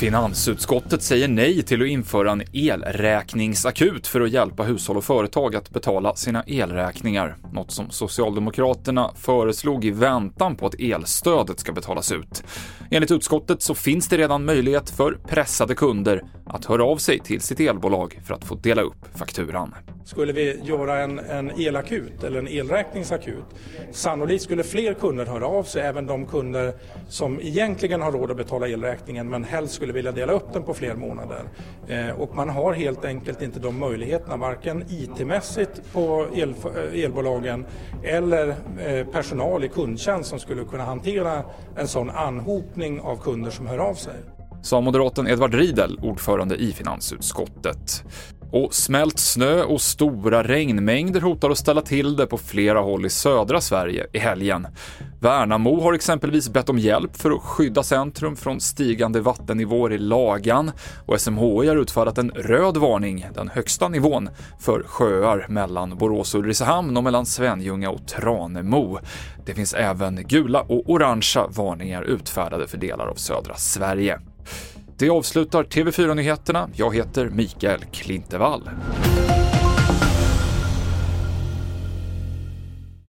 Finansutskottet säger nej till att införa en elräkningsakut för att hjälpa hushåll och företag att betala sina elräkningar. Något som Socialdemokraterna föreslog i väntan på att elstödet ska betalas ut. Enligt utskottet så finns det redan möjlighet för pressade kunder att höra av sig till sitt elbolag för att få dela upp fakturan. Skulle vi göra en, en elakut eller en elräkningsakut, sannolikt skulle fler kunder höra av sig, även de kunder som egentligen har råd att betala elräkningen men helst skulle vilja dela upp den på fler månader. Eh, och man har helt enkelt inte de möjligheterna, varken IT-mässigt på el, eh, elbolagen eller eh, personal i kundtjänst som skulle kunna hantera en sån anhopning av kunder som hör av sig sa moderaten Edvard Riedel, ordförande i finansutskottet. Och smält snö och stora regnmängder hotar att ställa till det på flera håll i södra Sverige i helgen. Värnamo har exempelvis bett om hjälp för att skydda centrum från stigande vattennivåer i Lagan och SMHI har utfärdat en röd varning, den högsta nivån, för sjöar mellan Borås och Ulricehamn och mellan Svenljunga och Tranemo. Det finns även gula och orangea varningar utfärdade för delar av södra Sverige. Det avslutar TV4-nyheterna. Jag heter Mikael Klintevall.